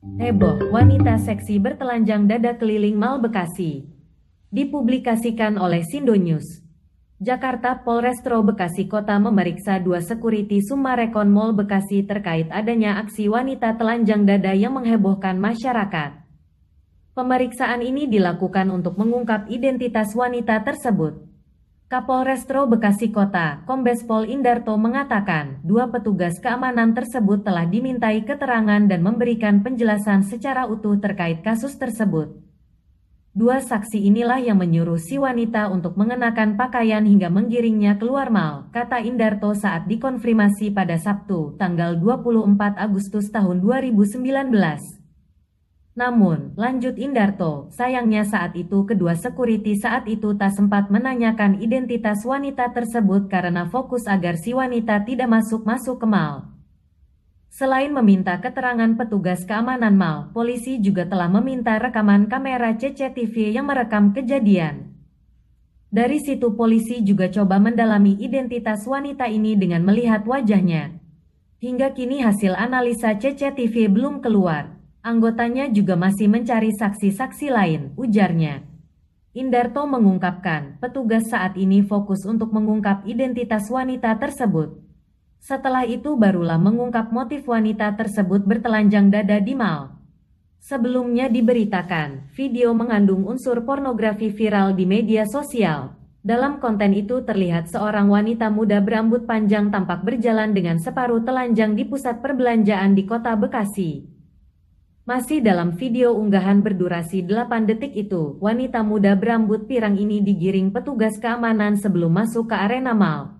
Heboh, wanita seksi bertelanjang dada keliling Mal Bekasi. Dipublikasikan oleh Sindo News. Jakarta Polrestro Bekasi Kota memeriksa dua sekuriti Sumarekon Mall Bekasi terkait adanya aksi wanita telanjang dada yang menghebohkan masyarakat. Pemeriksaan ini dilakukan untuk mengungkap identitas wanita tersebut. Kapolrestro Bekasi Kota, Kombes Pol Indarto mengatakan, dua petugas keamanan tersebut telah dimintai keterangan dan memberikan penjelasan secara utuh terkait kasus tersebut. Dua saksi inilah yang menyuruh si wanita untuk mengenakan pakaian hingga menggiringnya keluar mal, kata Indarto saat dikonfirmasi pada Sabtu, tanggal 24 Agustus tahun 2019. Namun, lanjut Indarto, sayangnya saat itu kedua sekuriti saat itu tak sempat menanyakan identitas wanita tersebut karena fokus agar si wanita tidak masuk-masuk ke mal. Selain meminta keterangan petugas keamanan mal, polisi juga telah meminta rekaman kamera CCTV yang merekam kejadian. Dari situ polisi juga coba mendalami identitas wanita ini dengan melihat wajahnya. Hingga kini hasil analisa CCTV belum keluar. Anggotanya juga masih mencari saksi-saksi lain, ujarnya. Indarto mengungkapkan, petugas saat ini fokus untuk mengungkap identitas wanita tersebut. Setelah itu barulah mengungkap motif wanita tersebut bertelanjang dada di mal. Sebelumnya diberitakan, video mengandung unsur pornografi viral di media sosial. Dalam konten itu terlihat seorang wanita muda berambut panjang tampak berjalan dengan separuh telanjang di pusat perbelanjaan di kota Bekasi. Masih dalam video unggahan berdurasi 8 detik itu, wanita muda berambut pirang ini digiring petugas keamanan sebelum masuk ke arena mal.